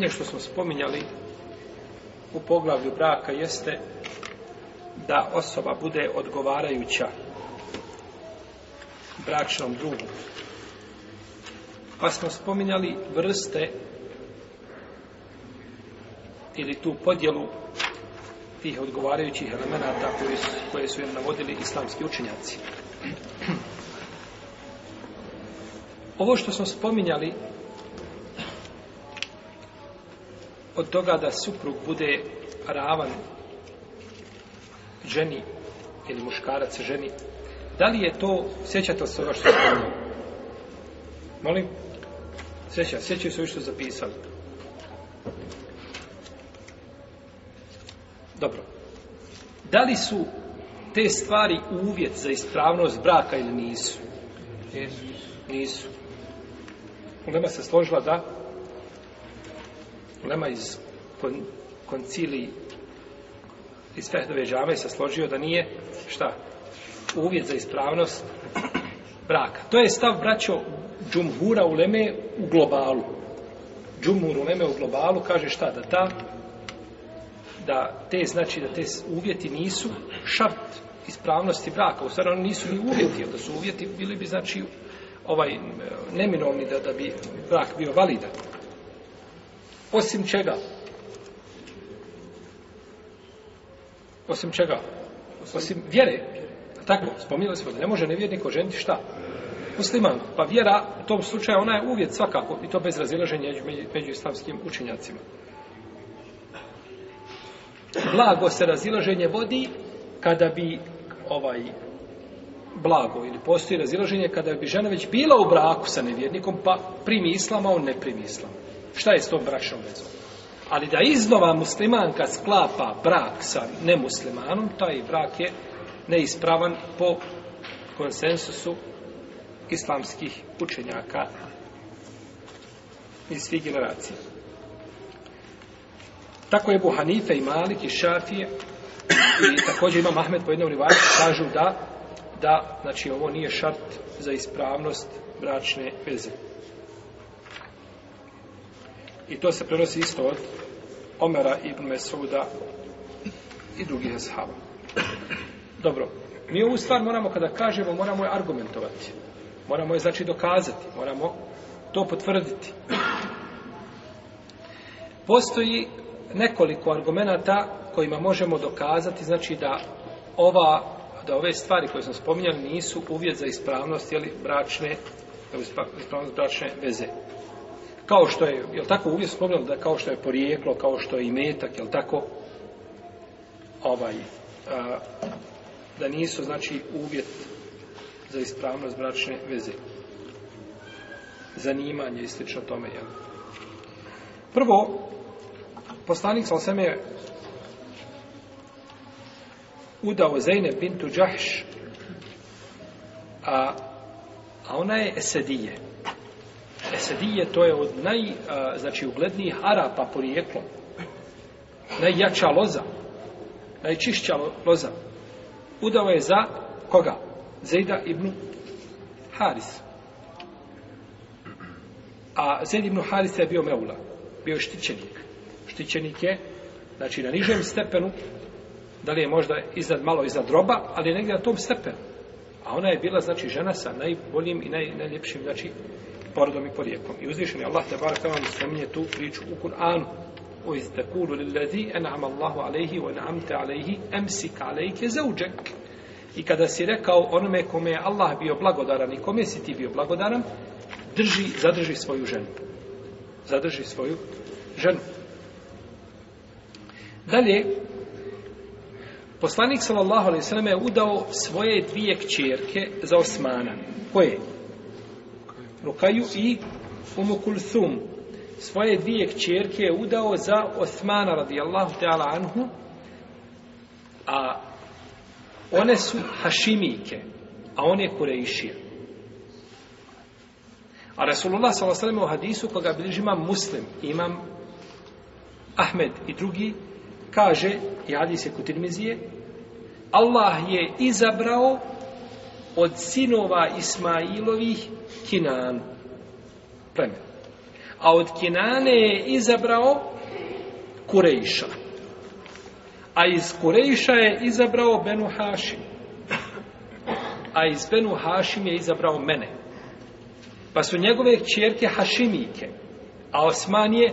Nije što smo spominjali u poglavlju braka jeste da osoba bude odgovarajuća bračnom drugu. Pa smo spominjali vrste ili tu podjelu tih odgovarajućih elemenata koje su, koje su im navodili islamski učenjaci. Ovo što smo spominjali od toga da suprug bude ravan ženi ili muškarac ženi, da li je to, sjećate li se ono što je Molim? Sjeća, sjećaju se ovo što zapisali. Dobro. Da li su te stvari uvjet za ispravnost braka ili nisu? Nisu. Nisu. Ulema se složila da Ulema iz kon, koncili iz Fehdove džame se složio da nije šta? Uvjet za ispravnost braka. To je stav braćo Džumhura Uleme u globalu. Džumhur Uleme u globalu kaže šta? Da ta da te znači da te uvjeti nisu šart ispravnosti braka. U stvari oni nisu ni uvjeti, da su uvjeti bili bi znači ovaj neminovni da da bi brak bio validan. Osim čega? Osim čega? Osim vjere. Tako, spominjali smo da ne može nevjernik oženiti šta? Musliman. Pa vjera u tom slučaju ona je uvjet svakako i to bez razilaženja među islamskim učenjacima. Blago se razilaženje vodi kada bi ovaj blago ili postoji razilaženje kada bi žena već bila u braku sa nevjernikom pa primi islama, on ne primi islama šta je s tom bračnom vezom. Ali da iznova muslimanka sklapa brak sa nemuslimanom, taj brak je neispravan po konsensusu islamskih učenjaka iz svih generacija. Tako je Buhanife i Malik i Šafije i također ima Mahmed po jednom rivaju kažu da da znači ovo nije šart za ispravnost bračne veze. I to se prenosi isto od Omera ibn Mesuda i drugih ashaba. Dobro, mi ovu stvar moramo, kada kažemo, moramo je argumentovati. Moramo je, znači, dokazati. Moramo to potvrditi. Postoji nekoliko argumenta kojima možemo dokazati, znači, da ova da ove stvari koje smo spominjali nisu uvjet za ispravnost ili bračne ispravnost bračne veze kao što je, je li tako, uvijek spomljeno da kao što je porijeklo, kao što je i metak, je li tako, ovaj, a, da nisu, znači, uvjet za ispravnost bračne veze. Zanimanje i slično tome, je Prvo, poslanik Salseme je udao Zajne bintu Džahš, a, a ona je Esedije. Esedije to je od naj, znači, uglednijih Arapa porijeklom. Najjača loza. Najčišća loza. Udao je za koga? Zejda ibn Haris. A Zejd ibn Haris je bio Meula. Bio je štićenik. Štićenik je, znači, na nižem stepenu, da li je možda iznad malo iznad roba, ali negdje na tom stepenu. A ona je bila, znači, žena sa najboljim i naj, najljepšim, znači, porodom i porijekom. I uzvišen je Allah te barakta vam spominje tu priču u Kur'anu. O iz takulu lillazi en'am Allahu alaihi wa na'amte alaihi emsik alaike zauđek. I kada si rekao onome kome je Allah bio blagodaran i kome si ti bio blagodaran, drži, zadrži svoju ženu. Zadrži svoju ženu. Dalje, poslanik s.a.v. je udao svoje dvije kćerke za Osmana. Koje je? Rukaju i Umu Kulsum. Svoje dvije kćerke je udao za Osmana radijallahu ta'ala anhu, a one su Hašimike, a on je Kurejšija. A Rasulullah s.a.v. u hadisu koga bliži imam muslim, imam Ahmed i drugi, kaže, i hadis je kutirmizije, Allah je izabrao od sinova Ismailovih Kinan plemen. A od Kinane je izabrao Kurejša. A iz Kurejša je izabrao Benu Hašim. A iz Benu Hašim je izabrao mene. Pa su njegove čerke Hašimike. A Osman je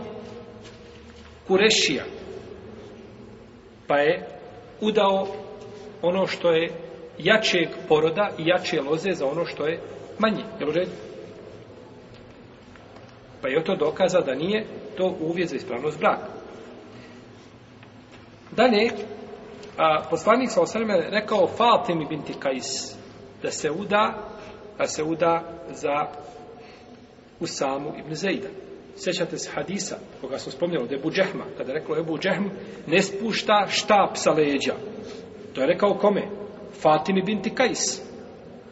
Kurešija. Pa je udao ono što je jačeg poroda i jače loze za ono što je manje. Jel u redu? Pa je to dokaza da nije to uvijez za ispravnost braka. Dalje, a, poslanik sa osvrame je rekao Fatimi binti Kais da se uda da se uda za Usamu ibn Zejda. Sjećate se hadisa koga smo spomnjali od Ebu Džehma, kada je rekao Ebu Džehm ne spušta štap sa leđa. To je rekao kome? Fatimi binti Kajs.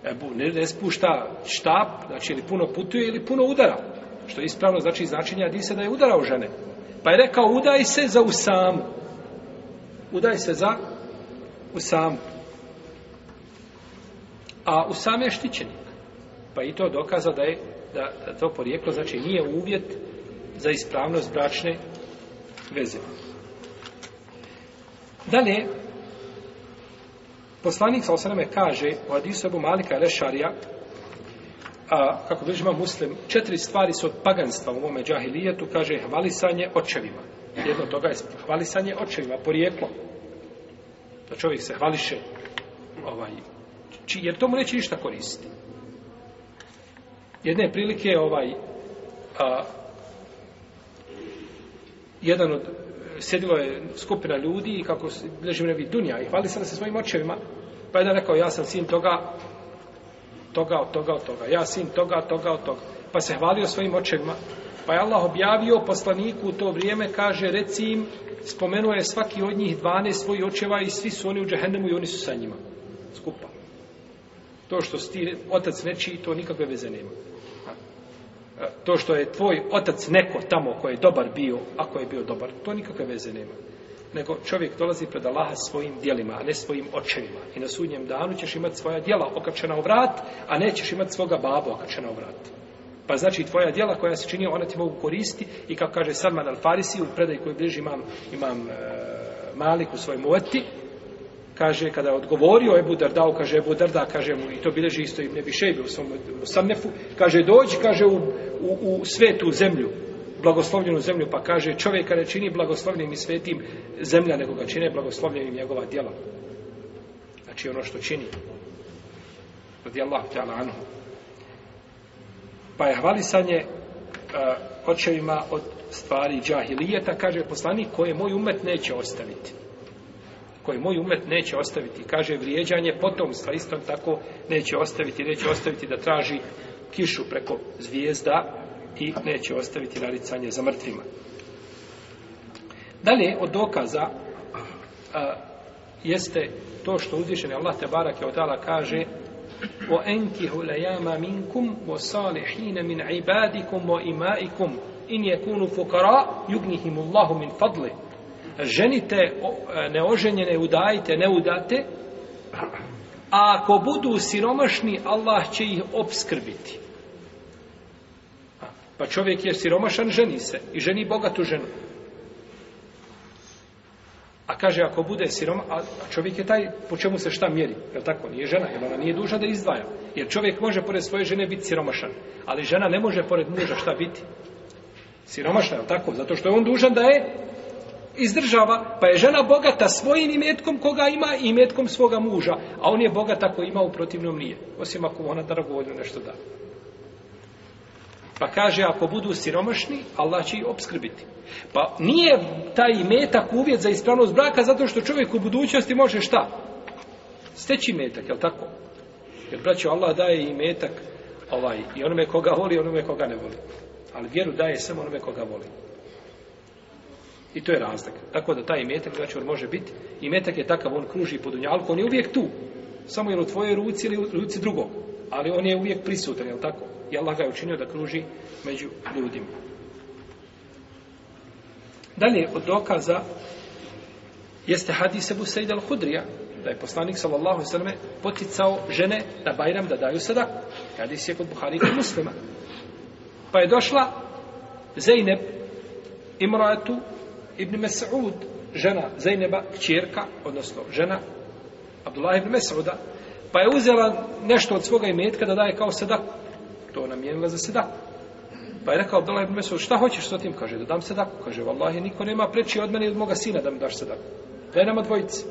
Ebu, ne, ne spušta štap, znači ili puno putuje ili puno udara. Što je ispravno znači značenje Adisa da je udarao žene. Pa je rekao, udaj se za Usam. Udaj se za Usam. A Usam je štićenik. Pa i to dokaza da je da, da to porijeklo, znači nije uvjet za ispravnost bračne veze. Dalje, Poslanik sa osaname kaže u Adisu Ebu Malika Rešarija, a, kako bliži ima muslim, četiri stvari su od paganstva u ovome džahilijetu, kaže hvalisanje očevima. Jedno toga je hvalisanje očevima, porijeklo. Da čovjek se hvališe, ovaj, či, jer tomu neće ništa koristiti. Jedne prilike je ovaj, a, jedan od sjedilo je skupina ljudi i kako leži vrebi dunja i hvali sada se svojim očevima pa jedan rekao ja sam sin toga toga od toga od toga ja sin toga toga od toga pa se hvalio svojim očevima pa je Allah objavio poslaniku u to vrijeme kaže reci im spomenuo je svaki od njih 12 svojih očeva i svi su oni u džahennemu i oni su sa njima skupa to što ti otac neči to nikakve veze nema ne E, to što je tvoj otac neko tamo koji je dobar bio, ako je bio dobar, to nikakve veze nema. Nego čovjek dolazi pred Allaha svojim dijelima, a ne svojim očevima. I na sudnjem danu ćeš imati svoja dijela okačena u vrat, a nećeš imati svoga babu okačena u vrat. Pa znači tvoja dijela koja se čini, ona ti mogu koristi i kako kaže Salman al-Farisi u predaj koji bliži imam, imam e, Malik u svojoj mueti, kaže, kada je odgovorio Ebu Dardao, kaže Ebu Darda, kaže mu, i to bileži isto i Nebi Šejbe u svom u Samnefu, kaže, dođi, kaže, u, u, u svetu, u zemlju, blagoslovljenu zemlju, pa kaže, čovjek kada čini blagoslovljenim i svetim zemlja, nego ga čine blagoslovljenim njegova djela. Znači, ono što čini. Radi Allah, tjela anhu. Pa je hvalisanje uh, očevima od stvari džahilijeta, kaže poslanik, koje moj umet neće ostaviti koje moj umet neće ostaviti. Kaže, vrijeđanje potomstva isto tako neće ostaviti, neće ostaviti da traži kišu preko zvijezda i neće ostaviti naricanje za mrtvima. Dalje, od dokaza a, jeste to što uzvišen je Allah Tebarak je odala kaže o enkihu lejama minkum o salihine min ibadikum o imaikum in je kunu fukara jugnihimu Allahu min fadlih ženite e, neoženjene, udajite, ne udate, a ako budu siromašni, Allah će ih obskrbiti. Pa čovjek je siromašan, ženi se i ženi bogatu ženu. A kaže, ako bude siroma, a čovjek je taj po čemu se šta mjeri, je tako? Nije žena, jer ona nije duža da izdvaja. Jer čovjek može pored svoje žene biti siromašan, ali žena ne može pored muža šta biti. Siromašna, je tako? Zato što je on dužan da je izdržava, pa je žena bogata svojim imetkom koga ima i imetkom svoga muža, a on je bogata koji ima u protivnom nije, osim ako ona dragovoljno nešto da. Pa kaže, ako budu siromašni, Allah će ih obskrbiti. Pa nije taj metak uvjet za ispravnost braka, zato što čovjek u budućnosti može šta? Steći metak, je li tako? Jer, braćo, Allah daje i metak ovaj, i onome koga voli, i onome koga ne voli. Ali vjeru daje samo onome koga voli. I to je razlog. Tako da taj imetak, znači on može biti, imetak je takav, on kruži po dunjalku, on je uvijek tu. Samo je u tvojoj ruci ili u ruci drugog. Ali on je uvijek prisutan, je li tako? I Allah ga je učinio da kruži među ljudima. Dalje od dokaza jeste hadis Ebu Sejid al-Hudrija, da je poslanik sallallahu sallam poticao žene da Bajram da daju sada. Hadis je kod Buhari i muslima. Pa je došla Zeynep Imratu ibn Mes'ud, žena Zajneba, kćerka, odnosno žena Abdullah ibn Mes'uda, pa je uzela nešto od svoga imetka da daje kao sedak. To namijenila za sedak. Pa je rekao Abdullah ibn Mes'ud, šta hoćeš s tim? Kaže, da dam sedak. Kaže, vallahi, niko nema preći od mene i od moga sina da mi daš sedak. Daj nama dvojici.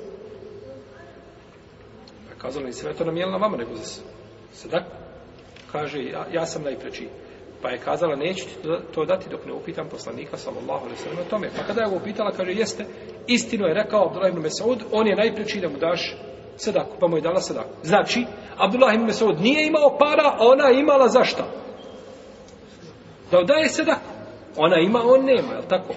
Pa je kazala, nisam je to namijenila vama, nego za sedak. Kaže, ja, ja sam najpreći. Pa je kazala, neću ti to dati dok ne upitam poslanika, sallallahu alaihi sallam, o tome. Pa kada je ga upitala, kaže, jeste, istino je rekao Abdullah ibn Mesaud, on je najpriči da mu daš sedaku, pa mu je dala sedaku. Znači, Abdullah ibn Mesaud nije imao para, a ona je imala za šta? Da daje sedaku. Ona ima, on nema, je tako?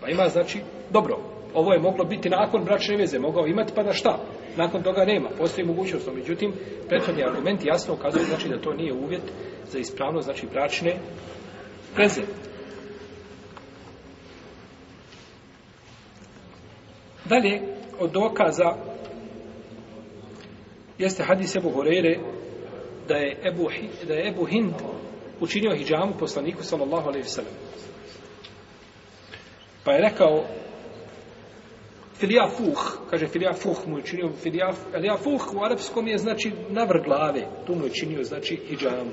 Pa ima, znači, dobro, ovo je moglo biti nakon bračne veze, mogao imati, pa da šta? Nakon toga nema, postoji mogućnost. Međutim, prethodni argument jasno ukazuje, znači, da to nije uvjet, za ispravno, znači bračne veze. Dalje, od dokaza jeste hadis Ebu Horeire da je Ebu, da je Ebu Hind učinio hijjamu poslaniku sallallahu alaihi sallam. Pa je rekao Filija Fuh, kaže Filija Fuh mu je činio, Filija Fuh u arapskom je znači navr glave, tu mu je činio znači hijjamu.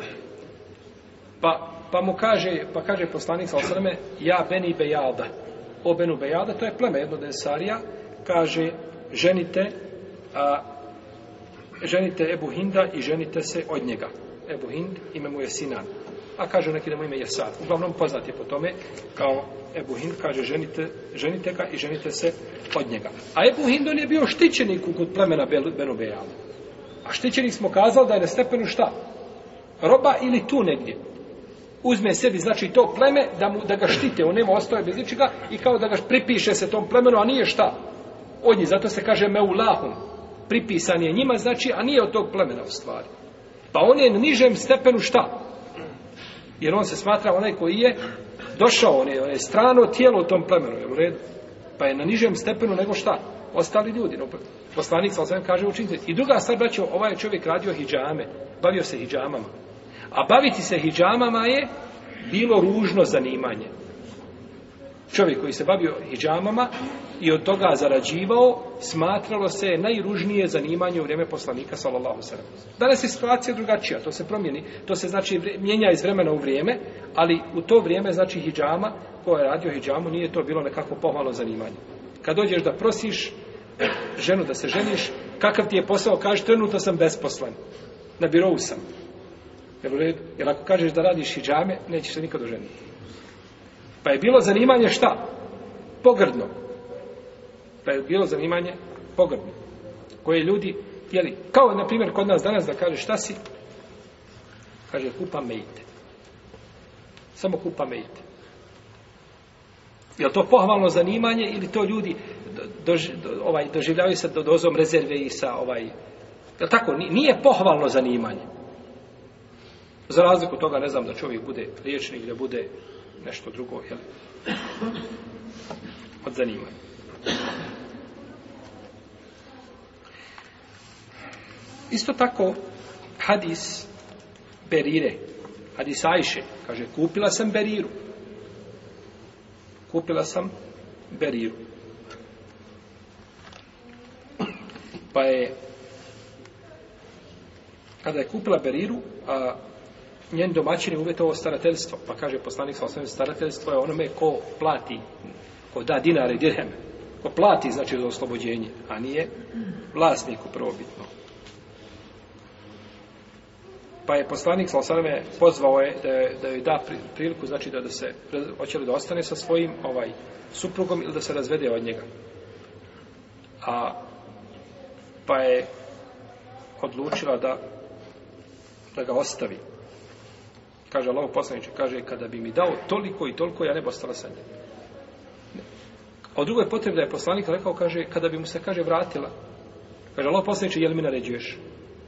Pa, pa mu kaže, pa kaže poslanik sa osrme, ja Beni Bejada. O Benu Bejada, to je pleme jedno desarija, kaže, ženite, a, ženite Ebu Hinda i ženite se od njega. Ebu Hind, ime mu je Sinan. A kaže neki da mu ime je Sad. Uglavnom poznat je po tome kao Ebu Hind kaže ženite, ženite ga i ženite se od njega. A Ebu Hind on je bio štićenik kod plemena Benu Bejala. A štićenik smo kazali da je na stepenu šta? Roba ili tu negdje? uzme sebi znači to pleme da mu da ga štite, on nema ostaje bez ničega i kao da ga pripiše se tom plemenu, a nije šta. Od njih zato se kaže meulahum. Pripisan je njima znači, a nije od tog plemena u stvari. Pa on je na nižem stepenu šta? Jer on se smatra onaj koji je došao, on je, on je strano tijelo u tom plemenu, je u redu? Pa je na nižem stepenu nego šta? Ostali ljudi. No, poslanik sa kaže učinite. I druga stvar, braćo, ovaj čovjek radio hijjame, bavio se hijjamama. A baviti se hijjamama je bilo ružno zanimanje. Čovjek koji se bavio hijjamama i od toga zarađivao, smatralo se najružnije zanimanje u vrijeme poslanika sallallahu sallam. Danas je situacija drugačija, to se promijeni, to se znači mijenja iz vremena u vrijeme, ali u to vrijeme znači hijjama koja je radio hijjamu nije to bilo nekako pohvalno zanimanje. Kad dođeš da prosiš ženu da se ženiš, kakav ti je posao, kaže trenutno sam besposlen, na birovu sam. Jel, jel ako kažeš da radiš hijjame, neće se nikad oženiti. Pa je bilo zanimanje šta? Pogrdno. Pa je bilo zanimanje pogrdno. Koje ljudi, jeli, kao na primjer kod nas danas da kažeš šta si? Kaže, kupa mejte. Samo kupa mejte. Je to pohvalno zanimanje ili to ljudi dož, do, ovaj, doživljavaju sa do, dozom rezerve i sa ovaj... Je tako? Nije pohvalno zanimanje. Za razliku toga ne znam da čovjek bude liječnik ili da bude nešto drugo, jel? Od zanimanja. Isto tako hadis Berire, hadis Ajše, kaže kupila sam Beriru. Kupila sam Beriru. Pa je kada je kupila Beriru, a njen domaćin je uvjetovo starateljstvo. Pa kaže poslanik sa osnovim starateljstvo je onome ko plati, ko da dinare i dirheme. Ko plati znači za oslobođenje, a nije vlasniku prvobitno. Pa je poslanik sa osnovim pozvao je da, da joj da priliku, znači da, da se hoće li da ostane sa svojim ovaj suprugom ili da se razvede od njega. A pa je odlučila da da ga ostavi. Kaže Allah poslaniče, kaže, kada bi mi dao toliko i toliko, ja ne bi ostala sa njim. A drugo je potrebno da je poslanik rekao, kaže, kada bi mu se, kaže, vratila. Kaže Allah poslaniče, jel mi naređuješ?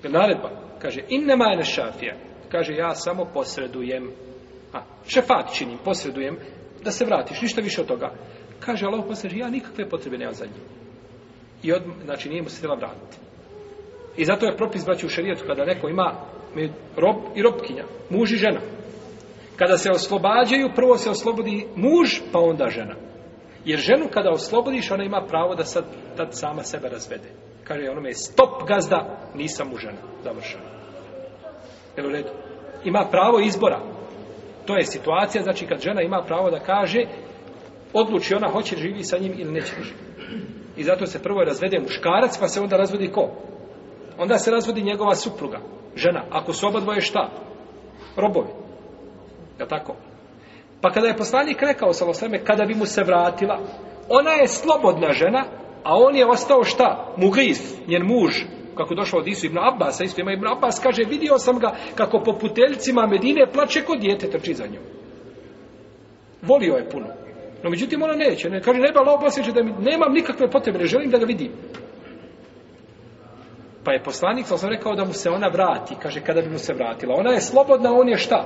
Jel naredba? Kaže, in nema ene šafija. Kaže, ja samo posredujem. A, šefat činim, posredujem da se vratiš, ništa više od toga. Kaže Allah poslaniče, ja nikakve potrebe nemam za njim. I od, znači, nije mu se htjela vratiti. I zato je propis braći u šarijetu, kada neko ima rob i robkinja, muž i žena. Kada se oslobađaju, prvo se oslobodi muž, pa onda žena. Jer ženu kada oslobodiš, ona ima pravo da sad tad sama sebe razvede. Kaže onome, stop gazda, nisam mu žena. Završeno. Jel u redu? Ima pravo izbora. To je situacija, znači kad žena ima pravo da kaže, odluči ona hoće živi sa njim ili neće živi. I zato se prvo razvede muškarac, pa se onda razvodi ko? onda se razvodi njegova supruga, žena, ako su oba dvoje šta? Robovi. Ja tako? Pa kada je poslanik rekao sa Losleme, kada bi mu se vratila, ona je slobodna žena, a on je ostao šta? Mugis, njen muž, kako došao od Isu ibn Abbas, a Isu ibn Abbas kaže, vidio sam ga kako po puteljcima Medine plače kod djete trči za njom. Volio je puno. No međutim ona neće, ne, kaže, ne bala da mi, nemam nikakve potrebe, ne želim da ga vidim. Pa je poslanik, sam rekao da mu se ona vrati. Kaže, kada bi mu se vratila? Ona je slobodna, on je šta?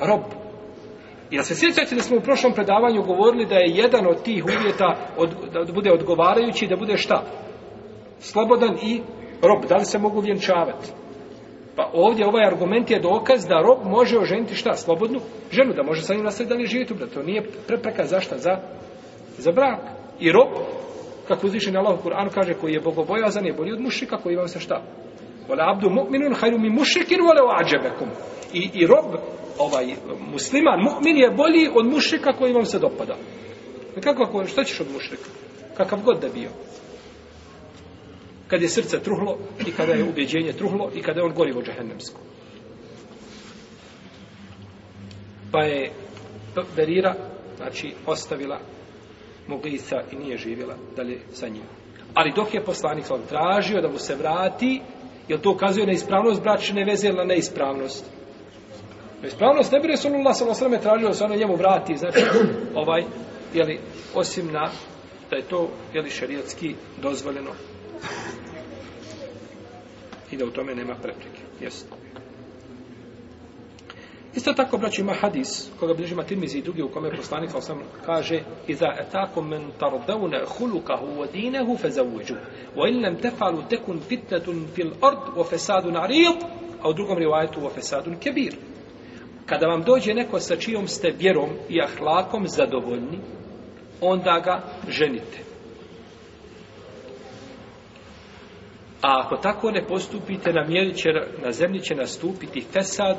Rob. I da se sjećate da smo u prošlom predavanju govorili da je jedan od tih uvjeta od, da bude odgovarajući da bude šta? Slobodan i rob. Da li se mogu vjenčavati? Pa ovdje ovaj argument je dokaz da rob može oženiti šta? Slobodnu ženu. Da može sa njim nastaviti da li živjeti u To nije prepreka za šta? Za, za brak. I rob kako uzvišeni Allah u Kur'anu kaže koji je bogobojazan je bolji od mušika koji vam se šta Wala abdu mu'minun hayru min mushrikin wala wa'jabakum. I i rob ovaj musliman mu'min je bolji od mušrika koji vam se dopada. Ne kako ako šta ćeš od mušrika? Kakav god da bio. Kad je srce truhlo i kada je ubeđenje truhlo i kada je on gori u džehennemsku. Pa je Berira, znači, ostavila Mugisa i nije živjela dalje sa njim. Ali dok je poslanik sam tražio da mu se vrati, je to ukazuje na ispravnost bračne veze ili na neispravnost? Na ispravnost ne bi Resulullah sa osrame tražio da se ono njemu vrati, znači ovaj, jeli, osim na da je to jeli, šarijatski dozvoljeno i da u tome nema prepreke. Jesi. Isto tako, braći, ima hadis, koga bliži Matirmizi i drugi, u kome je poslanik, sam kaže, Iza etakum men tardavne hulukahu wa dinehu fe zavuđu, wa in nem tefalu tekun fitnetun fil ord, wa fesadun arid, a u drugom rivajetu, wa fesadun kebir. Kada vam dođe neko sa čijom ste vjerom i ahlakom zadovoljni, onda ga ženite. A ako tako ne postupite, na, će, na zemlji će nastupiti fesad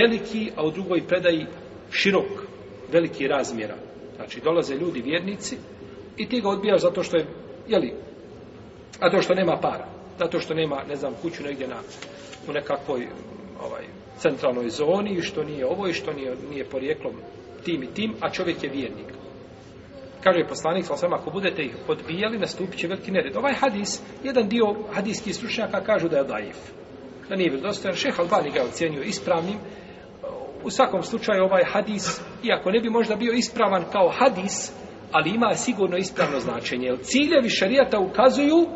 veliki, a u drugoj predaji širok, veliki razmjera. Znači, dolaze ljudi, vjernici, i ti ga odbijaš zato što je, jeli, a to što nema para, zato što nema, ne znam, kuću negdje na, u nekakvoj ovaj, centralnoj zoni, što nije ovo i što nije, nije porijeklom tim i tim, a čovjek je vjernik. Kaže poslanik, sa osvama, ako budete ih odbijali, nastupit će veliki nered. Ovaj hadis, jedan dio hadijskih stručnjaka kažu da je daif. Da nije bilo dostojan. Šeh Albani ga ocjenio ispravnim, U svakom slučaju ovaj hadis, iako ne bi možda bio ispravan kao hadis, ali ima sigurno ispravno značenje. Ciljevi šarijata ukazuju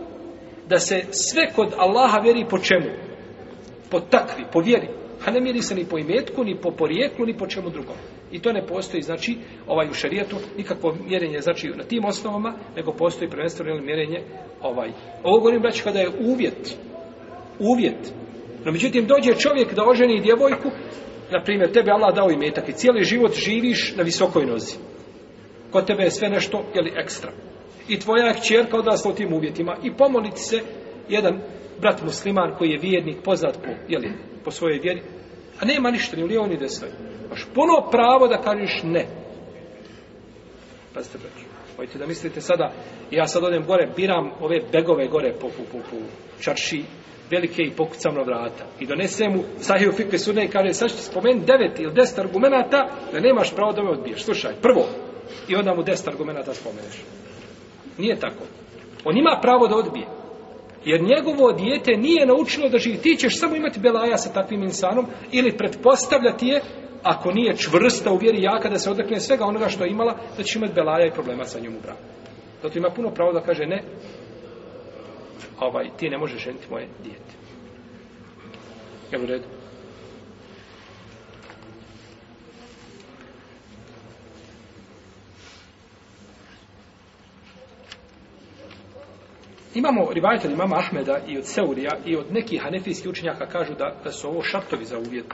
da se sve kod Allaha vjeri po čemu? Po takvi, po vjeri. A ne mjeri se ni po imetku, ni po porijeklu, ni po čemu drugom. I to ne postoji, znači, ovaj u šarijetu, nikakvo mjerenje, znači, na tim osnovama, nego postoji prvenstveno ili mjerenje, ovaj. Ovo govorim, braći, kada je uvjet, uvjet, no međutim, dođe čovjek da oženi djevojku, na primjer, tebe Allah dao imetak i cijeli život živiš na visokoj nozi. Kod tebe je sve nešto, jeli, ekstra. I tvoja je čerka odrasla u tim uvjetima i pomoliti se jedan brat musliman koji je vjernik, poznat po, jeli, po svojoj vjeri, a nema ništa, ni u lijevo, ni desno. Maš puno pravo da kažeš ne. Pazite, braću. Hojte da mislite sada, ja sad odem gore, biram ove begove gore po, po, po, po čarši, velike i pokucam na vrata. I donese mu sahiju fikve sudne i kaže, sad ću ti spomen devet ili deset argumenata da nemaš pravo da me odbiješ. Slušaj, prvo. I onda mu deset argumenata spomeneš. Nije tako. On ima pravo da odbije. Jer njegovo dijete nije naučilo da živi. Ti ćeš samo imati belaja sa takvim insanom ili pretpostavljati je ako nije čvrsta u vjeri jaka da se odrekne svega onoga što je imala, da će imati belaja i problema sa njom u braku. Zato ima puno pravo da kaže ne, ovaj, ti ne možeš ženiti moje dijete. Je u redu? Imamo rivajatelj mama Ahmeda i od Seurija i od nekih hanefijskih učenjaka kažu da, da su ovo šartovi za uvjet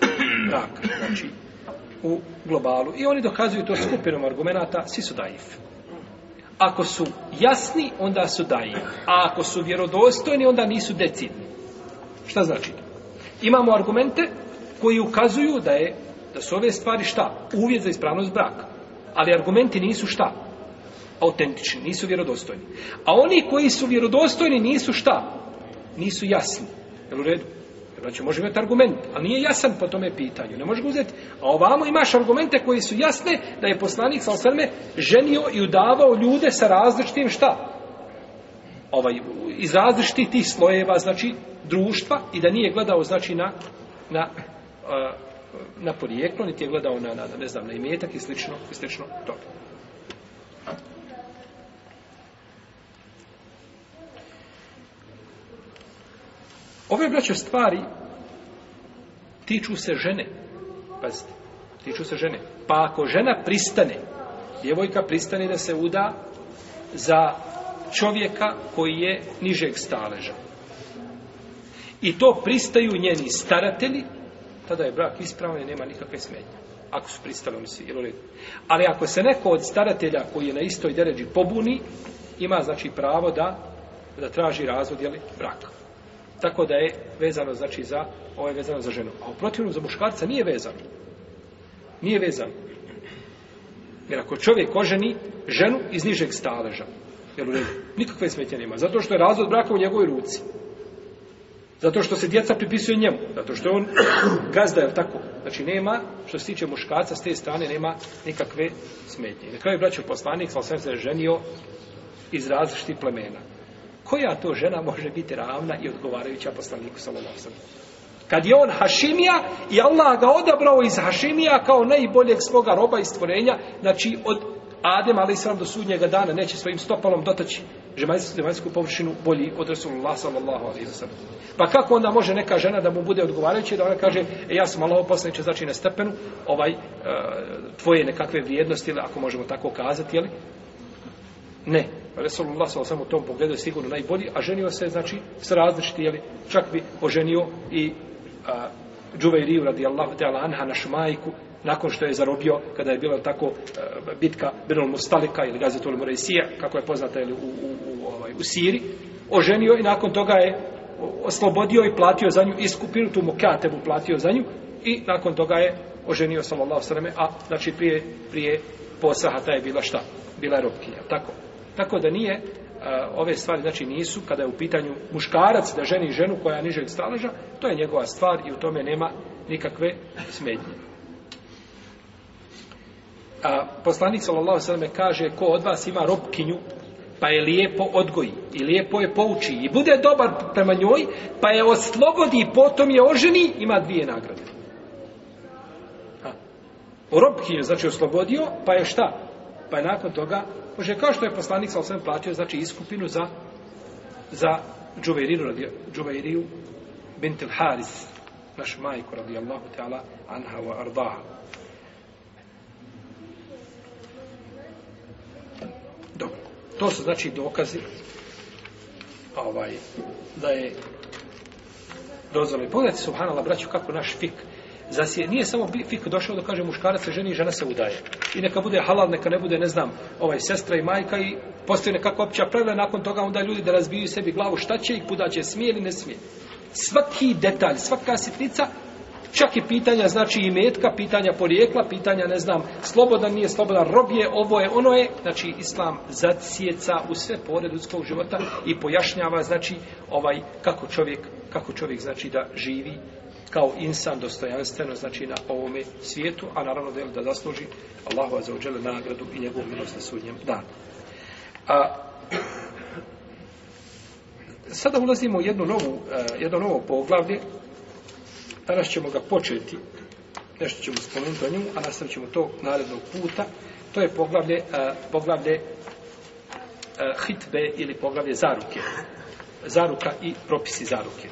braka, znači u globalu. I oni dokazuju to skupinom argumenta, svi su daif ako su jasni, onda su daji. A ako su vjerodostojni, onda nisu decidni. Šta znači? Imamo argumente koji ukazuju da je da su ove stvari šta? Uvjet za ispravnost braka. Ali argumenti nisu šta? Autentični, nisu vjerodostojni. A oni koji su vjerodostojni nisu šta? Nisu jasni. Jel u redu? Znači, može imati argument, ali nije jasan po tome pitanju. Ne može ga uzeti. A ovamo imaš argumente koji su jasne da je poslanik sa osrme ženio i udavao ljude sa različitim šta? Ovaj, iz različitih tih slojeva, znači, društva i da nije gledao, znači, na, na, na porijeklo, niti je gledao na, na ne znam, na imetak i slično, i slično toga. Ove braće stvari tiču se žene. Pazite, tiču se žene. Pa ako žena pristane, djevojka pristane da se uda za čovjeka koji je nižeg staleža. I to pristaju njeni staratelji, tada je brak ispravan i nema nikakve smetnje. Ako su pristali, oni su, jel u redu. Ali ako se neko od staratelja koji je na istoj deređi pobuni, ima znači pravo da, da traži razvod, jel, braka tako da je vezano znači za ovaj vezano za ženu a u protivnom za muškarca nije vezano nije vezano jer ako čovjek oženi ženu iz nižeg staleža jer u redu, nikakve smetje nema zato što je razvod braka u njegovoj ruci zato što se djeca pripisuje njemu zato što je on gazda je tako znači nema što se tiče muškarca s te strane nema nikakve smetnje na kraju braću poslanik sam se ženio iz različitih plemena koja to žena može biti ravna i odgovarajuća poslaniku Salomosa? Kad je on Hašimija i Allah ga odabrao iz Hašimija kao najboljeg svoga roba i stvorenja, znači od Adem, ali sam do sudnjega dana, neće svojim stopalom dotaći žemaljsku, žemaljsku površinu bolji od Rasulullah sallallahu alaihi wa sallam. Pa kako onda može neka žena da mu bude odgovarajuća da ona kaže, e, ja sam Allaho poslaniče znači na stepenu, ovaj, e, tvoje nekakve vrijednosti, ili ako možemo tako kazati, jeli, Ne. Resulullah sa osam u tom pogledu je sigurno najbolji, a ženio se, znači, s različiti, jeli, čak bi oženio i a, Džuvejriju, radi Allahu Teala Anha, našu majku, nakon što je zarobio, kada je bila tako a, bitka Benul Mustalika ili Gazetul Muresija, kako je poznata jeli, u, u, u, ovaj, u Siri, oženio i nakon toga je oslobodio i platio za nju iskupinu, tu mu katebu platio za nju i nakon toga je oženio sallallahu sallam, a znači prije, prije posaha ta je bila šta? Bila je robkinja, tako? Tako da nije ove stvari znači nisu kada je u pitanju muškarac da ženi ženu koja je nižeg staleža, to je njegova stvar i u tome nema nikakve smetnje. A poslanik sallallahu alejhi ve sellem kaže ko od vas ima robkinju pa je lijepo odgoji i lijepo je pouči i bude dobar prema njoj pa je oslobodi potom je oženi ima dvije nagrade ha. robkinju znači oslobodio pa je šta pa je nakon toga Može kao što je poslanik sa osvijem platio, znači iskupinu za za Džuvairinu, Džuvairiju Bintil Haris, naš majku, radijallahu ta'ala, anha wa ardaha. Dobro. To su znači dokazi ovaj, da je dozvali. Pogledajte, subhanallah, braću, kako naš fik zasije, nije samo fik došao da kaže muškarac se ženi i žena se udaje. I neka bude halal, neka ne bude, ne znam, ovaj sestra i majka i postoje nekako opća pravila, nakon toga onda ljudi da razbiju sebi glavu šta će i kuda će, smije ili ne smije. Svaki detalj, svaka sitnica, čak i pitanja, znači i metka, pitanja porijekla, pitanja, ne znam, slobodan nije slobodan, rob je, ovo je, ono je, znači, islam zacijeca u sve pore ljudskog života i pojašnjava, znači, ovaj, kako čovjek, kako čovjek, znači, da živi kao insan dostojanstveno znači na ovome svijetu a naravno da je da zasluži Allahu azza nagradu i njegovu milost na sudnjem danu. A sada ulazimo u jednu novu e, jedno novo poglavlje. Danas ćemo ga početi nešto ćemo spomenuti o njemu, a nastavit ćemo to narednog puta. To je poglavlje, uh, poglavlje uh, hitbe ili poglavlje zaruke. Zaruka i propisi zaruke.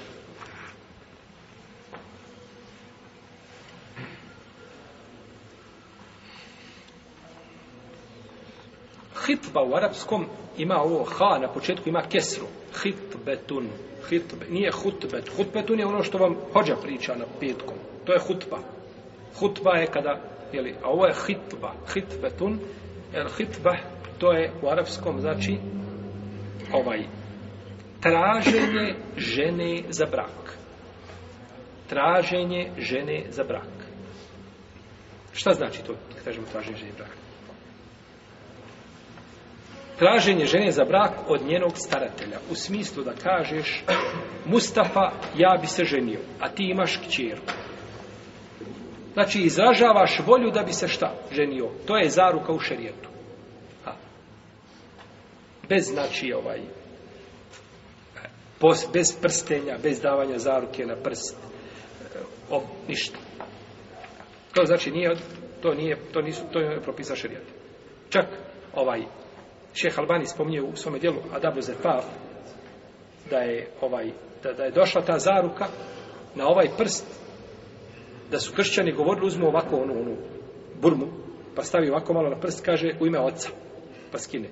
Hitba u arapskom ima ovo ha, na početku ima kesru. Hitbetun. Hitbe. Nije hutbet. Hutbetun je ono što vam hođa priča na petkom. To je hutba. Hutba je kada, jeli, a ovo je hitba. Hitbetun. Jer hitba, to je u arapskom, znači, ovaj, traženje žene za brak. Traženje žene za brak. Šta znači to, kažemo, traženje žene za brak? traženje žene za brak od njenog staratelja. U smislu da kažeš, Mustafa, ja bi se ženio, a ti imaš kćeru. Znači, izražavaš volju da bi se šta ženio. To je zaruka u šerijetu. A. Bez znači ovaj, pos, bez prstenja, bez davanja zaruke na prst, eh, o, ništa. To znači nije, to nije, to nisu, to je propisa šerijeta. Čak, ovaj, Šeha Albani spominje u svome dijelu Adabu Zefar da je, ovaj, da, da je došla ta zaruka na ovaj prst da su kršćani govorili uzmu ovako onu, onu burmu pa stavi ovako malo na prst kaže u ime oca pa skine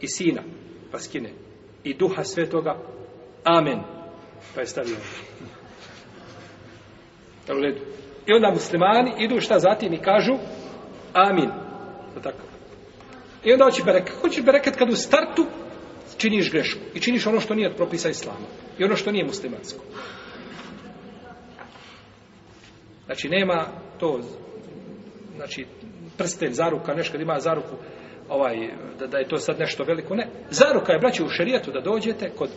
i sina pa skine i duha svetoga amen pa je stavio u ledu. I onda muslimani idu šta zatim i kažu amin. Pa tako. I onda hoće bereket. Hoćeš bereket kad u startu činiš grešku. I činiš ono što nije od propisa islama. I ono što nije muslimansko. Znači, nema to, znači, prsten, zaruka, nešto kad ima zaruku, ovaj, da, da je to sad nešto veliko. Ne. Zaruka je, braći, u šerijetu da dođete kod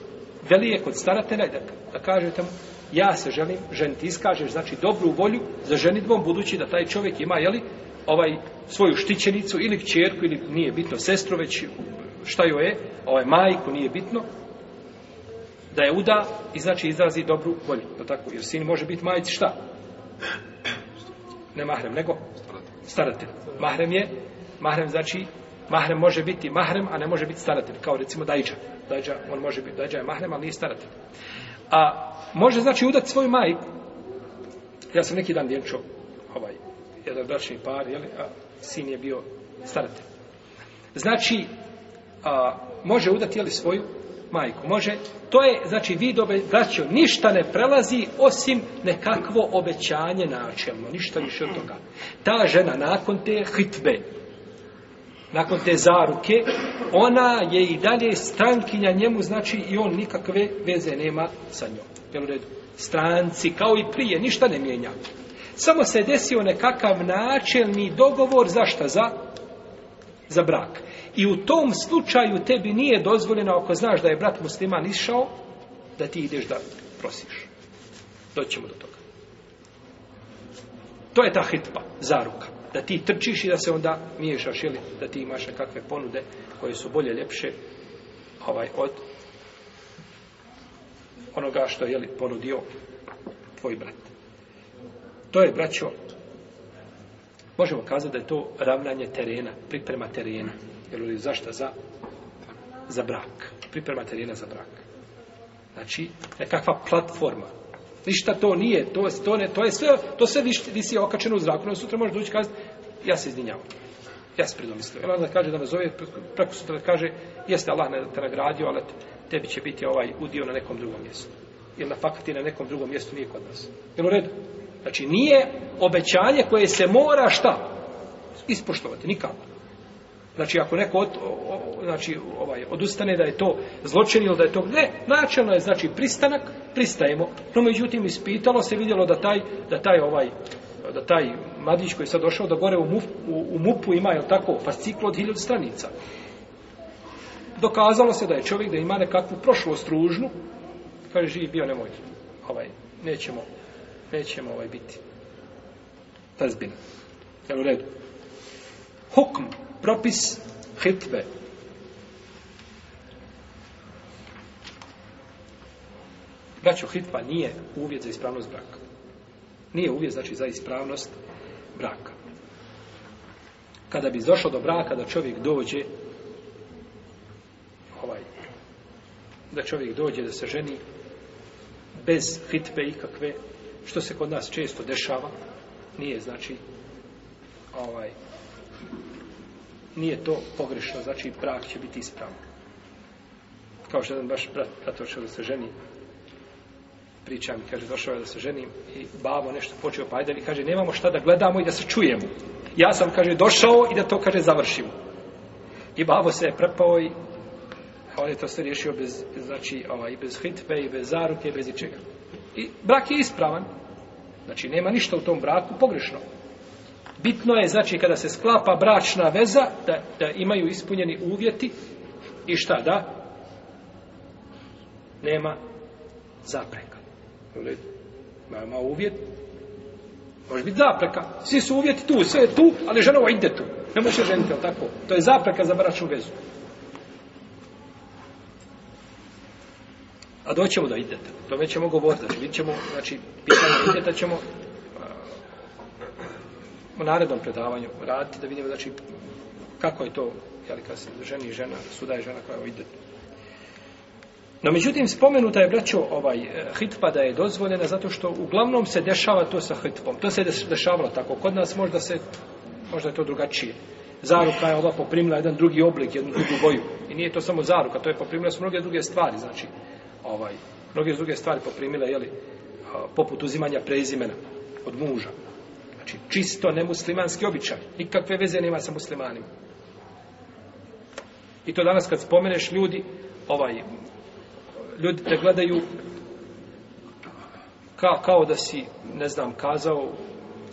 velije, kod staratelja, da, da kažete mu, ja se želim, žen ti iskažeš, znači, dobru volju za ženitvom, budući da taj čovjek ima, jeli, ovaj svoju štićenicu ili kćerku ili nije bitno sestru već šta joj je, ovaj majku nije bitno da je uda i znači izrazi dobru volju. Da tako, jer sin može biti majici šta? Ne mahrem, nego staratelj. Mahrem je, mahrem znači, mahrem može biti mahrem, a ne može biti staratelj. Kao recimo dajđa. Dajđa, on može biti, dajđa je mahrem, ali nije staratelj. A može znači udati svoju majku. Ja sam neki dan dječo jedan bračni par, jeli, a sin je bio staratelj. Znači, a, može udati jeli, svoju majku. Može, to je, znači, vid obećanja. Ništa ne prelazi osim nekakvo obećanje načelno. Ništa više od toga. Ta žena nakon te hitbe, nakon te zaruke, ona je i dalje strankinja njemu, znači i on nikakve veze nema sa njom. Jel u redu? Stranci, kao i prije, ništa ne mijenja. Samo se desio nekakav načelni dogovor zašta za za brak. I u tom slučaju tebi nije dozvoljeno ako znaš da je brat musliman išao da ti ideš da prosiš. Doćemo do toga. To je ta hitpa, zaruka. Da ti trčiš i da se onda miješaš ili da ti imaš nekakve ponude koje su bolje, ljepše ovaj, od onoga što je ponudio tvoj brat. To je, braćo, možemo kazati da je to ravnanje terena, priprema terena. Jel li zašto? Za, za brak. Priprema terena za brak. Znači, nekakva platforma. Ništa to nije, to, to, ne, to je sve, to sve viš, visi okačeno u zraku. No, sutra možeš doći kazati, ja se izdinjavam. Ja se predomislio. Jel onda kaže da me zove, preko sutra kaže, jeste Allah ne, te nagradio, ali tebi će biti ovaj udio na nekom drugom mjestu. Ili na fakat na nekom drugom mjestu nije kod nas. Jel u redu? Znači, nije obećanje koje se mora šta? Ispoštovati, nikako. Znači, ako neko od, o, o, znači, ovaj, odustane da je to zločin ili da je to... Ne, načelno je, znači, pristanak, pristajemo. No, međutim, ispitalo se, vidjelo da taj, da taj ovaj, da taj mladić koji je sad došao da gore u, muf, u, u mupu ima, je tako, fasciklo od hiljad stranica. Dokazalo se da je čovjek da ima nekakvu prošlost ružnu, kaže, živi bio, nemoj, ovaj, nećemo, nećemo ovaj biti tazbina. Jel u redu? Hukm, propis hitbe. Braćo, hitba nije uvjet za ispravnost braka. Nije uvjet, znači, za ispravnost braka. Kada bi došlo do braka, da čovjek dođe, ovaj, da čovjek dođe da se ženi bez hitbe ikakve, što se kod nas često dešava, nije znači ovaj nije to pogrešno, znači brak će biti ispravan. Kao što jedan baš brat pratoče da se ženi, priča mi, kaže, došao je da se ženim i babo nešto počeo pa ajde mi, kaže, nemamo šta da gledamo i da se čujemo. Ja sam, kaže, došao i da to, kaže, završimo. I babo se je prepao i on je to sve riješio bez, znači, ovaj, bez hitve i bez zaruke, bez ničega. I brak je ispravan. Znači, nema ništa u tom braku pogrešno. Bitno je, znači, kada se sklapa bračna veza, da, da imaju ispunjeni uvjeti i šta da? Nema zapreka. Nema uvjet. Može biti zapreka. Svi su uvjeti tu, sve je tu, ali žena u idetu. Ne može ženiti, tako? To je zapreka za bračnu vezu. doćemo do ideta. To me ćemo govoriti. Znači, vidjet ćemo, znači, pitanje ideta ćemo uh, u narednom predavanju raditi da vidimo, znači, kako je to, jel, kad se ženi žena, suda je žena koja je u idetu. No, međutim, spomenuta je, braćo, ovaj, e, hitpa da je dozvoljena zato što uglavnom se dešava to sa hitpom. To se je dešavalo tako. Kod nas možda se, možda je to drugačije. Zaruka je ova poprimila jedan drugi oblik, jednu drugu boju. I nije to samo zaruka, to je poprimila su mnoge druge stvari, znači ovaj, mnoge druge stvari poprimile, jeli, poput uzimanja preizimena od muža. Znači, čisto nemuslimanski običaj. Nikakve veze nema sa muslimanima. I to danas kad spomeneš ljudi, ovaj, ljudi te gledaju kao, kao da si, ne znam, kazao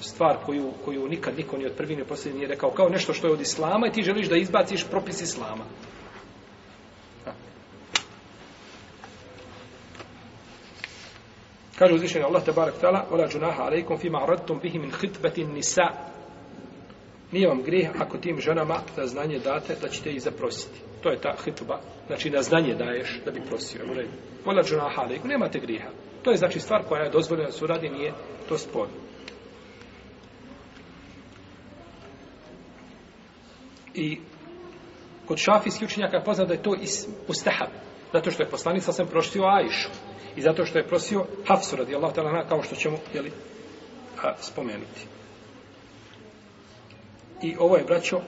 stvar koju, koju nikad niko ni od prvine posljednje nije rekao, kao nešto što je od islama i ti želiš da izbaciš propis islama. Kaže uzvišenje Allah te barek tala, ola džunaha alaikum fima radtum bihi min hitbetin nisa. Nije vam grih ako tim ženama na znanje date da ćete ih zaprositi. To je ta hitba. Znači na znanje daješ da bi prosio. Ola džunaha alaikum, nemate griha. To je znači stvar koja je dozvoljena da se uradi, nije to sporno. I kod šafijskih učenjaka je poznat da je to is, ustahab. Zato što je poslanica sam proštio Ajšu. I zato što je prosio Hafsu radi Allah talana, kao što ćemo jeli, a, spomenuti. I ovo je, braćo,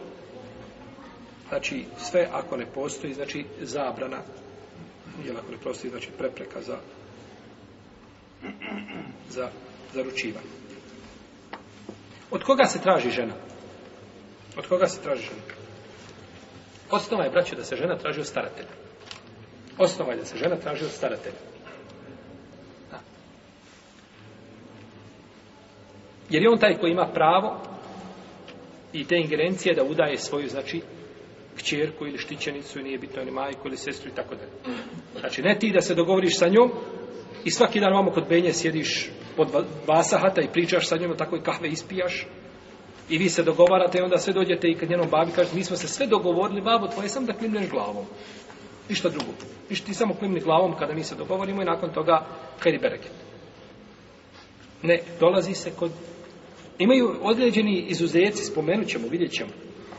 znači sve ako ne postoji, znači zabrana, jel ako ne postoji, znači prepreka za, za zaručivanje. Od koga se traži žena? Od koga se traži žena? Osnova je, braćo, da se žena traži od staratelja. Osnova je da se žena traži od staratelja. Jer je on taj koji ima pravo i te ingerencije da udaje svoju, znači, kćerku ili štićenicu, nije bitno ni majku ili sestru i tako dalje. Znači, ne ti da se dogovoriš sa njom i svaki dan vamo kod Benje sjediš pod vasahata i pričaš sa njom i tako i kahve ispijaš i vi se dogovarate i onda sve dođete i kad njenom babi kaže, mi smo se sve dogovorili, babo, tvoje sam da klimneš glavom. Ništa drugo. Ništa ti samo klimni glavom kada mi se dogovorimo i nakon toga kajri bereket. Ne, dolazi se kod Imaju određeni izuzetci, spomenut ćemo, vidjet ćemo.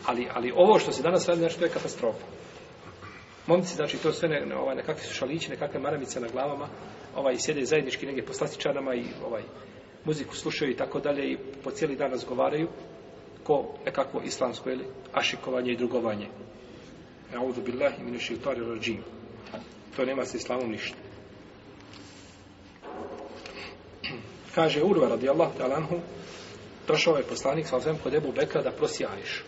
Ali, ali ovo što se danas radi, znači, to je katastrofa. Momci, znači, to sve ne, ne, ovaj, nekakve su šalići, nekakve maramice na glavama, ovaj, sjede zajednički negdje po slastičanama i ovaj, muziku slušaju i tako dalje i po cijeli dan razgovaraju ko nekakvo islamsko, ili, ašikovanje i drugovanje. Audu billahi minu šiltari rođim. To nema sa islamom ništa. Kaže Urva radijallahu talanhu, ta Došao je poslanik sa ozem kod Ebu Bekra da prosi Ajš.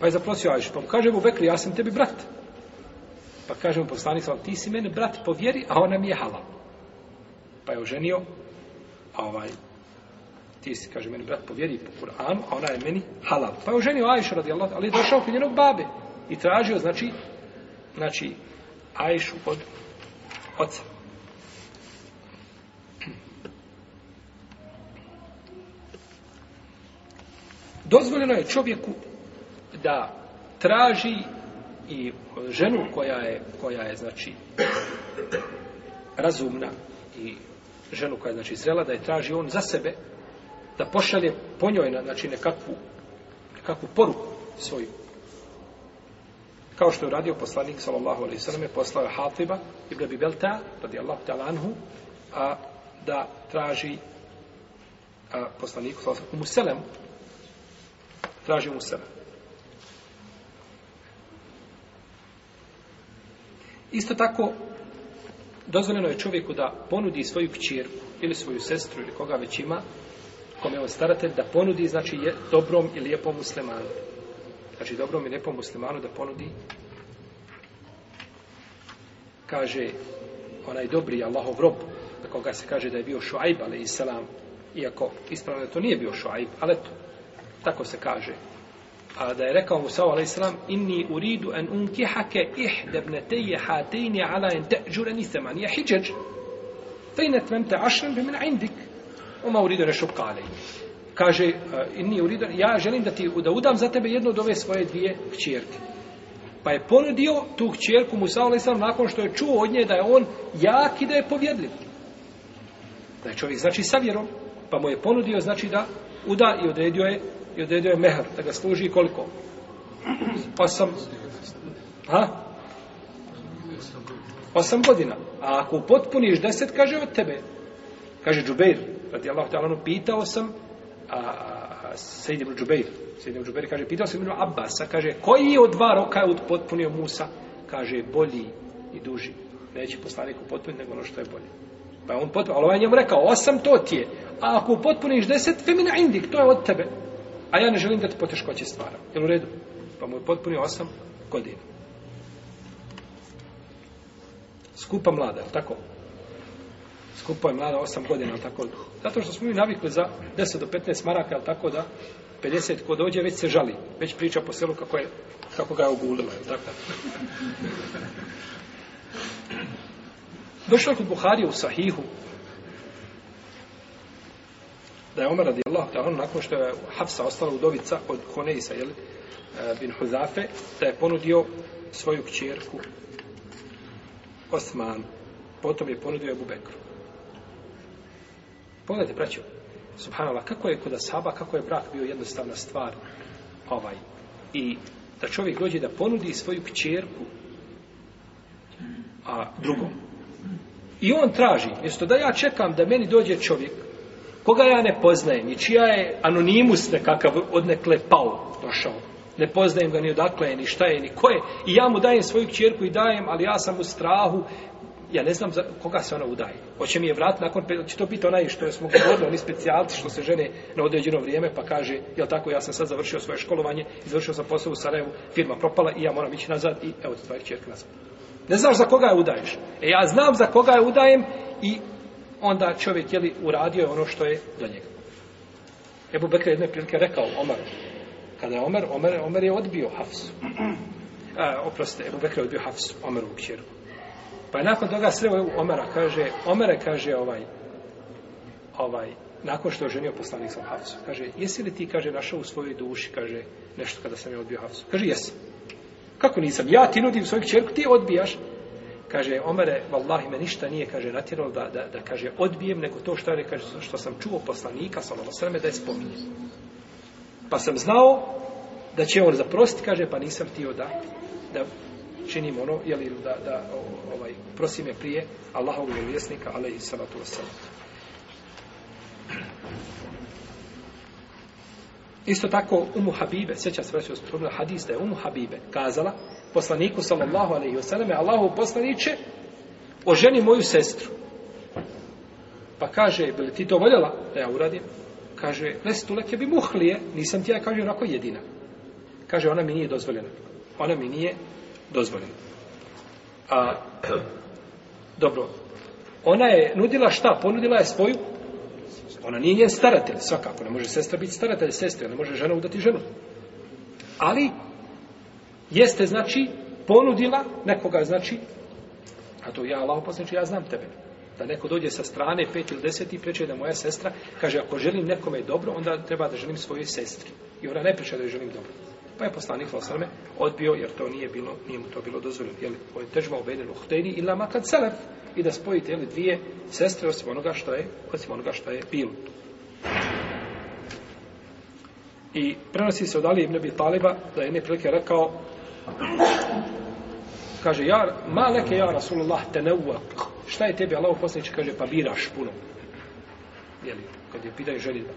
Pa je zaprosio Ajš. Pa mu kaže Ebu Bekri, ja sam tebi brat. Pa kaže mu poslanik sa ti si meni brat po vjeri, a ona mi je halal. Pa je oženio, a ovaj, ti si, kaže meni brat po vjeri po Kur'anu, a ona je meni halal. Pa je oženio Ajš radi Allah, ali je došao kod njenog babe i tražio, znači, znači, Ajšu od oca. dozvoljeno je čovjeku da traži i ženu koja je, koja je znači razumna i ženu koja je znači zrela da je traži on za sebe da pošalje po njoj na, znači nekakvu nekakvu poruku svoju kao što je radio poslanik sallallahu alaihi sallam poslao je Hatiba ibn Abi Belta radijallahu ta'ala anhu a da traži a, poslaniku sallallahu alaihi sallam tražimo sebe. Isto tako, dozvoljeno je čovjeku da ponudi svoju kćer ili svoju sestru ili koga već ima, kome je on staratelj, da ponudi znači je dobrom i lijepom muslimanu. Znači dobrom i lijepom muslimanu da ponudi kaže onaj dobri Allahov rob koga se kaže da je bio šuajb, ali i selam, iako ispravno da to nije bio šuajb, ali to, tako se kaže. A da je rekao Musa alaih sallam, inni uridu en unkihake ihde bneteje hatejni ala en teđure nisemani je hijđeđ. Fejne tvemte ašran bi min indik. Oma uridu ne šupka Kaže, e, inni uridu, ja želim da ti da udam za tebe jednu od ove svoje dvije kćerke. Pa je ponudio tu kćerku Musa alaih sallam nakon što je čuo od nje da je on jak i da je povjedljiv. Da je čovjek znači sa vjerom, pa mu je ponudio znači da uda i odredio je i odredio je mehar, da ga služi koliko? Pa sam... Ha? Pa sam godina. A ako potpuniš deset, kaže od tebe. Kaže Džubeir, radi Allah, pitao sam, a, Sejdim Džubeir, Sejdim Džubeir, kaže, pitao sam Ibn Abasa, kaže, koji je od dva roka je potpunio Musa? Kaže, bolji i duži. Neće poslanik upotpuniti nego ono što je bolje. Pa on potpunio, ali ovaj njemu rekao, osam to ti je. A ako potpuniš deset, femina indik, to je od tebe a ja ne želim da te poteškoće stvaram. Jel u redu? Pa mu je potpunio osam godina. Skupa mlada, tako? Skupa je mlada osam godina, tako? Zato što smo mi navikli za 10 do 15 maraka, jel tako da 50 ko dođe već se žali. Već priča po selu kako, je, kako ga je ogulila, jel tako? Došlo je kod Buhari u Sahihu, da je Omer radijallahu ta'ala nakon što je Hafsa ostala udovica od Koneisa jeli, e, bin Huzafe, da je ponudio svoju kćerku Osman, potom je ponudio Abu Bekru. Pogledajte, braćo, subhanallah, kako je kod Asaba, kako je brak bio jednostavna stvar, ovaj, i da čovjek dođe da ponudi svoju kćerku a drugom. I on traži, mjesto da ja čekam da meni dođe čovjek, koga ja ne poznajem i čija je anonimus nekakav odnekle pao, došao. Ne poznajem ga ni odakle je, ni šta je, ni ko je. I ja mu dajem svoju čerku i dajem, ali ja sam u strahu. Ja ne znam za koga se ona udaje. Hoće mi je vrat nakon, će to biti onaj što smo govorili, oni specijalci što se žene na određeno vrijeme, pa kaže, jel tako, ja sam sad završio svoje školovanje, završio sam posao u Sarajevu, firma propala i ja moram ići nazad i evo ti tvojeg čerka nazad. Ne znaš za koga je udaješ. E ja znam za koga je udajem i onda čovjek je li uradio ono što je do njega. Ebu Bekr je jedne prilike rekao Omar, kada je Omer, Omer, Omer je odbio Hafsu. A, oprostite, Ebu Bekr je odbio Hafsu, Omer u kćeru. Pa je nakon toga sreo je u Omera, kaže, Omere kaže ovaj, ovaj, nakon što je ženio poslanik sam Hafsu, kaže, jesi li ti, kaže, našao u svojoj duši, kaže, nešto kada sam je odbio Hafsu? Kaže, jesam. Kako nisam? Ja ti nudim svoju kćerku, ti odbijaš kaže Omere, vallahi me ništa nije, kaže, natjeralo da, da, da, kaže, odbijem, nego to što je, kaže, što sam čuo poslanika, salamu sveme, da je spominjem. Pa sam znao da će on zaprostiti, kaže, pa nisam tio da, da činim ono, jel, da, da o, ovaj, prosim je prije Allahovog vjesnika, ale i salatu wasalam. Isto tako Umu Habibe, sjeća se vraćao spomenu hadis da je Umu Habibe kazala poslaniku sallallahu alaihi wa sallam Allahu poslaniće oženi moju sestru. Pa kaže, bi li ti to voljela da ja uradim? Kaže, ne stuleke bi muhlije, nisam ti ja, kaže, onako jedina. Kaže, ona mi nije dozvoljena. Ona mi nije dozvoljena. A, dobro, ona je nudila šta? Ponudila je svoju Ona nije njen staratelj, svakako. Ne može sestra biti staratelj sestre, ne može žena udati ženu. Ali, jeste, znači, ponudila nekoga, znači, a to ja, Allah, posljednji, ja znam tebe. Da neko dođe sa strane, pet ili deset, i preče da moja sestra, kaže, ako želim nekome dobro, onda treba da želim svojoj sestri. I ona ne preče da joj želim dobro. Pa je poslanik Salome odbio jer to nije bilo, nije mu to bilo dozvoljeno. Jel, ovo je težba u Benilu Hteni ila makad selef i da spojite jel, dvije sestre osim onoga što je, osim onoga što je bilo. I prenosi se od Ali ibn Abi Taliba da je jedne prilike rekao kaže ja, ma leke ja Rasulullah te ne uvak šta je tebi Allah poslaniče kaže pa biraš puno. Jel, kad je pitaj želi da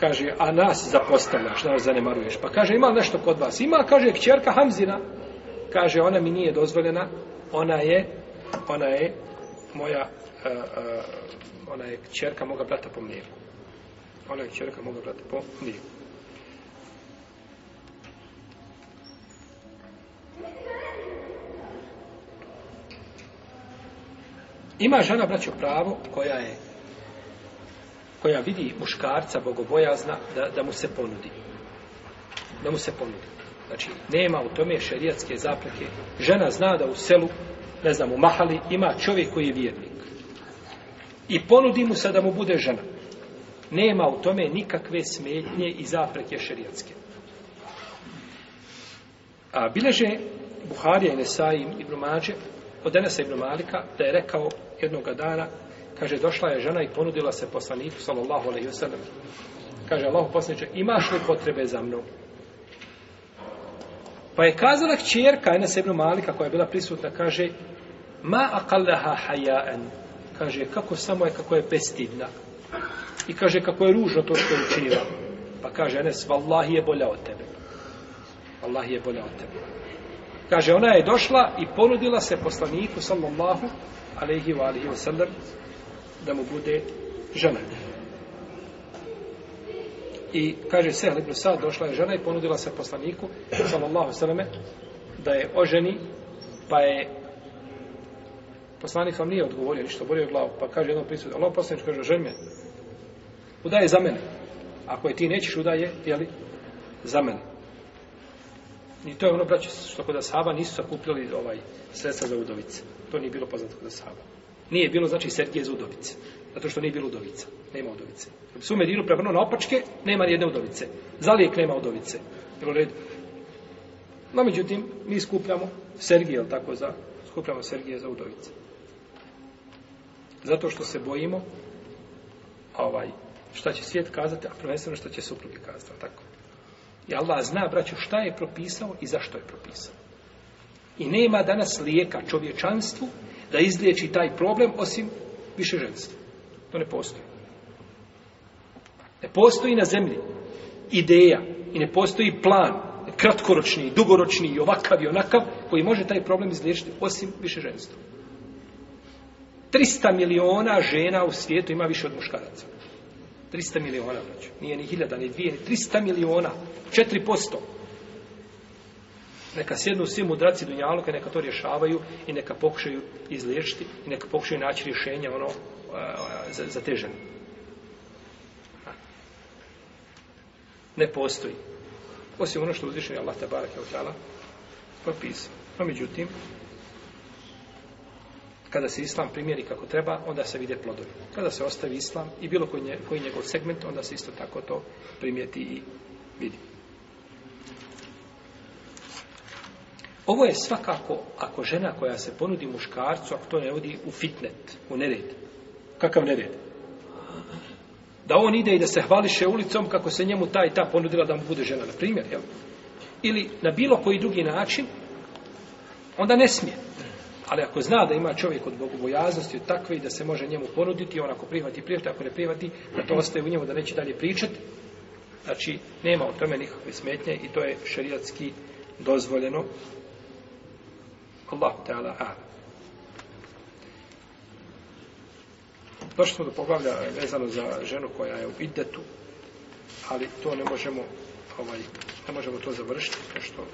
kaže, a nas zapostavljaš, nas zanemaruješ. Pa kaže, ima nešto kod vas? Ima, kaže, kćerka Hamzina. Kaže, ona mi nije dozvoljena, ona je, ona je moja, a, e, a, e, ona je kćerka moga brata po mlijeku. Ona je kćerka moga brata po mlijeku. Ima žena, braćo, pravo koja je koja vidi muškarca bogobojazna da, da mu se ponudi. Da mu se ponudi. Znači, nema u tome šerijatske zapreke. Žena zna da u selu, ne znam, u Mahali, ima čovjek koji je vjernik. I ponudi mu se da mu bude žena. Nema u tome nikakve smetnje i zapreke šerijatske. A bileže Buharija i Nesajim i Brumađe od Enesa Ibn Malika da je rekao jednoga dana kaže, došla je žena i ponudila se poslaniku, sallallahu alaihi wa sallam. Kaže, Allahu poslaniče, imaš li potrebe za mnom? Pa je kazala kćerka, jedna sebna malika koja je bila prisutna, kaže, ma akallaha haja'en. Kaže, kako samo je, kako je bestidna. I kaže, kako je ružno to što je učinila. Pa kaže, Enes, vallahi je bolja od tebe. Vallahi je bolja od tebe. Kaže, ona je došla i ponudila se poslaniku, sallallahu alaihi wa alihi wa sallam, da mu bude žena. I kaže se, ali sad došla je žena i ponudila se poslaniku, sallallahu sallame, da je oženi, pa je poslanik vam nije odgovorio ništa, bolio je glavu, pa kaže jednom pisu, Allah poslanik kaže, ženi me, udaje za mene. Ako je ti nećeš, udaje, jeli, za mene. I to je ono, braće, što kod Asaba nisu sakupljali ovaj sredstva za udovice. To nije bilo poznato kod Asaba. Nije bilo, znači, Sergije za udovice. Zato što nije bilo udovica. Nema udovice. Kad su Medinu prebrno na opačke, nema nijedne udovice. Zalijek nema udovice. Bilo red. No, međutim, mi skupljamo Sergije, jel tako, za, skupljamo Sergije za udovice. Zato što se bojimo ovaj, šta će svijet kazati, a prvenstveno šta će supruge kazati, tako. I Allah zna, braću, šta je propisao i zašto je propisao. I nema danas lijeka čovječanstvu da izliječi taj problem osim više ženstva. To ne postoji. Ne postoji na zemlji ideja i ne postoji plan kratkoročni, dugoročni i ovakav i onakav koji može taj problem izliječiti osim više ženstva. 300 miliona žena u svijetu ima više od muškaraca. 300 miliona, znači. Nije ni hiljada, ni dvije, ni 300 miliona. 4%. Neka sjednu svi mudraci Dunjaluka, neka to rješavaju i neka pokušaju izliječiti i neka pokušaju naći rješenje ono, e, za, za te žene. Ne postoji. Osim ono što uzvišen je Allah Tebara Kevotala propisao. No, međutim, kada se islam primjeri kako treba, onda se vide plodovi. Kada se ostavi islam i bilo koji, nje, koji njegov segment, onda se isto tako to primijeti i vidi. Ovo je svakako, ako žena koja se ponudi muškarcu, ako to ne vodi u fitnet, u nered. Kakav nered? Da on ide i da se hvališe ulicom kako se njemu ta i ta ponudila da mu bude žena, na primjer, jel? Ili na bilo koji drugi način, onda ne smije. Ali ako zna da ima čovjek od bogobojaznosti od takve i da se može njemu ponuditi, on ako prihvati, prihvati, ako ne prihvati, da to ostaje u njemu da neće dalje pričati, znači nema o tome nikakve smetnje i to je šariatski dozvoljeno. Allahu Teala A'la. Došli smo do poglavlja vezano za ženu koja je u idetu, ali to ne možemo ovaj, ne možemo to završiti, to što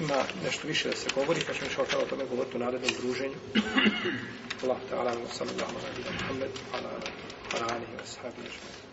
ima nešto više da se govori, pa ćemo šalkar o tome govoriti u narednom druženju. Allah, ta'ala, sallallahu alaihi wa sallam, alaihi wa sallam, alaihi wa sallam, alaihi wa sallam, alaihi wa sallam, alaihi wa sallam,